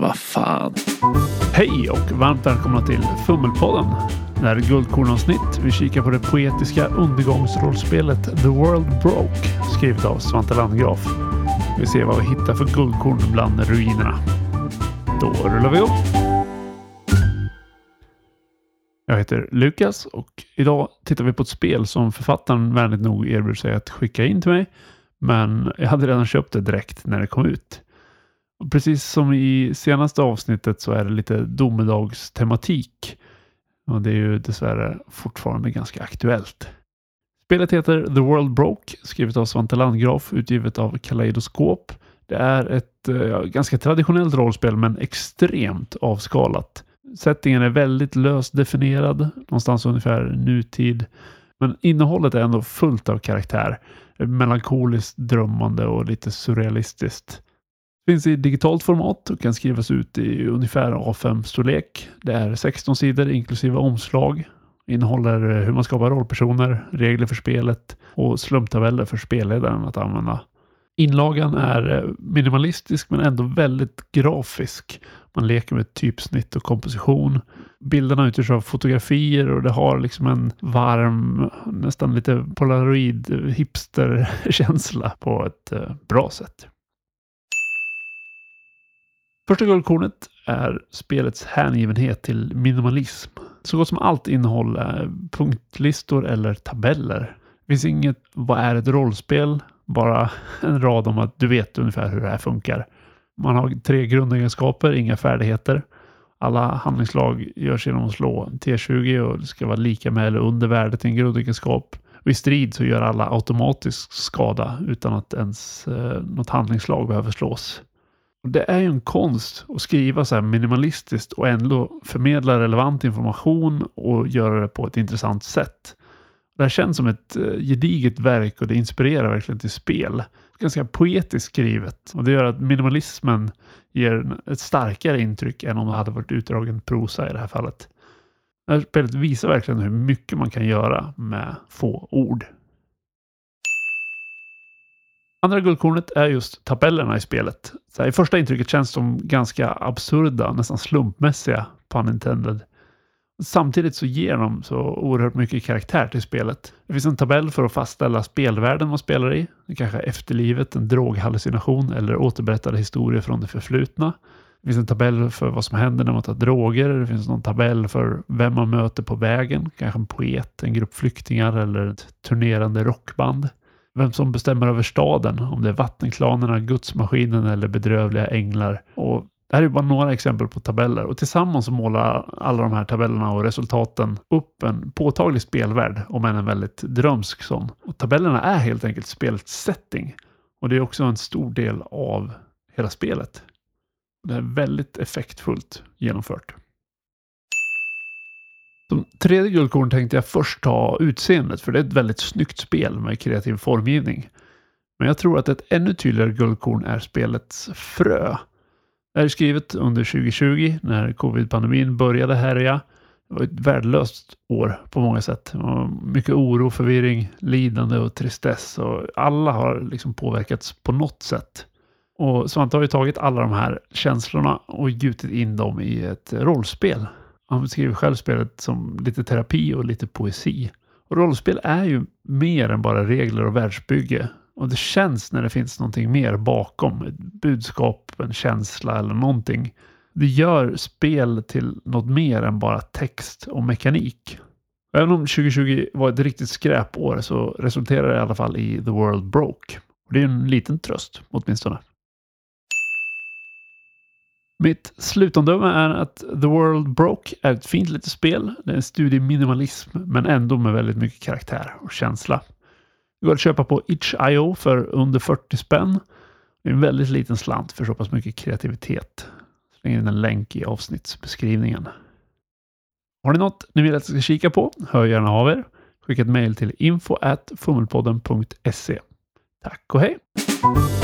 Vad fan. Hej och varmt välkomna till Fummelpodden. Det här är Guldkornavsnitt. Vi kikar på det poetiska undergångsrollspelet The World Broke skrivet av Svante Landgraf. Vi ser vad vi hittar för guldkorn bland ruinerna. Då rullar vi upp. Jag heter Lukas och idag tittar vi på ett spel som författaren vänligt nog erbjöd sig att skicka in till mig. Men jag hade redan köpt det direkt när det kom ut. Och precis som i senaste avsnittet så är det lite domedagstematik. Och det är ju dessvärre fortfarande ganska aktuellt. Spelet heter The World Broke, skrivet av Svante Landgraf, utgivet av Kaleidoskop. Det är ett eh, ganska traditionellt rollspel men extremt avskalat. Settingen är väldigt löst definierad, någonstans ungefär nutid. Men innehållet är ändå fullt av karaktär. Melankoliskt drömmande och lite surrealistiskt. Finns i digitalt format och kan skrivas ut i ungefär A5-storlek. Det är 16 sidor inklusive omslag. Innehåller eh, hur man skapar rollpersoner, regler för spelet och slumptabeller för spelledaren att använda. Inlagan är eh, minimalistisk men ändå väldigt grafisk. Man leker med typsnitt och komposition. Bilderna utgörs av fotografier och det har liksom en varm, nästan lite polaroid eh, hipster-känsla på ett bra sätt. Första guldkornet är spelets hängivenhet till minimalism. Så gott som allt innehåll är punktlistor eller tabeller. Det finns inget vad är ett rollspel? Bara en rad om att du vet ungefär hur det här funkar. Man har tre grundegenskaper, inga färdigheter. Alla handlingslag görs genom att slå T20 och det ska vara lika med eller under värdet i en grundegenskap. Och I strid så gör alla automatisk skada utan att ens eh, något handlingslag behöver slås. Det är ju en konst att skriva så här minimalistiskt och ändå förmedla relevant information och göra det på ett intressant sätt. Det här känns som ett eh, gediget verk och det inspirerar verkligen till spel. Ganska poetiskt skrivet och det gör att minimalismen ger ett starkare intryck än om det hade varit utdragen prosa i det här fallet. Det här spelet visar verkligen hur mycket man kan göra med få ord. Andra guldkornet är just tabellerna i spelet. Så här, I första intrycket känns de ganska absurda, nästan slumpmässiga, pun intended. Samtidigt så ger de så oerhört mycket karaktär till spelet. Det finns en tabell för att fastställa spelvärlden man spelar i. Det kanske är efterlivet, en droghallucination eller återberättade historier från det förflutna. Det finns en tabell för vad som händer när man tar droger. Det finns någon tabell för vem man möter på vägen. Kanske en poet, en grupp flyktingar eller ett turnerande rockband vem som bestämmer över staden, om det är vattenklanerna, gudsmaskinen eller bedrövliga änglar. Och det här är bara några exempel på tabeller och tillsammans målar alla de här tabellerna och resultaten upp en påtaglig spelvärld, om än en väldigt drömsk sån. Och tabellerna är helt enkelt spelets setting och det är också en stor del av hela spelet. Det är väldigt effektfullt genomfört. Som tredje guldkorn tänkte jag först ta utseendet, för det är ett väldigt snyggt spel med kreativ formgivning. Men jag tror att ett ännu tydligare guldkorn är spelets frö. Det är skrivet under 2020 när covid-pandemin började härja. Det var ett värdelöst år på många sätt. mycket oro, förvirring, lidande och tristess. Och alla har liksom påverkats på något sätt. Och Svante har ju tagit alla de här känslorna och gjutit in dem i ett rollspel han beskriver själv spelet som lite terapi och lite poesi. Och rollspel är ju mer än bara regler och världsbygge. Och det känns när det finns någonting mer bakom. Ett budskap, en känsla eller någonting. Det gör spel till något mer än bara text och mekanik. Även om 2020 var ett riktigt skräpår så resulterar det i alla fall i The World Broke. Och det är en liten tröst åtminstone. Mitt slutomdöme är att The World Broke är ett fint litet spel. Det är en studie minimalism men ändå med väldigt mycket karaktär och känsla. Det går att köpa på itch.io för under 40 spänn. Det är en väldigt liten slant för så pass mycket kreativitet. Släng in en länk i avsnittsbeskrivningen. Har ni något ni vill att jag ska kika på? Hör gärna av er. Skicka ett mejl till info.fummelpodden.se. Tack och hej!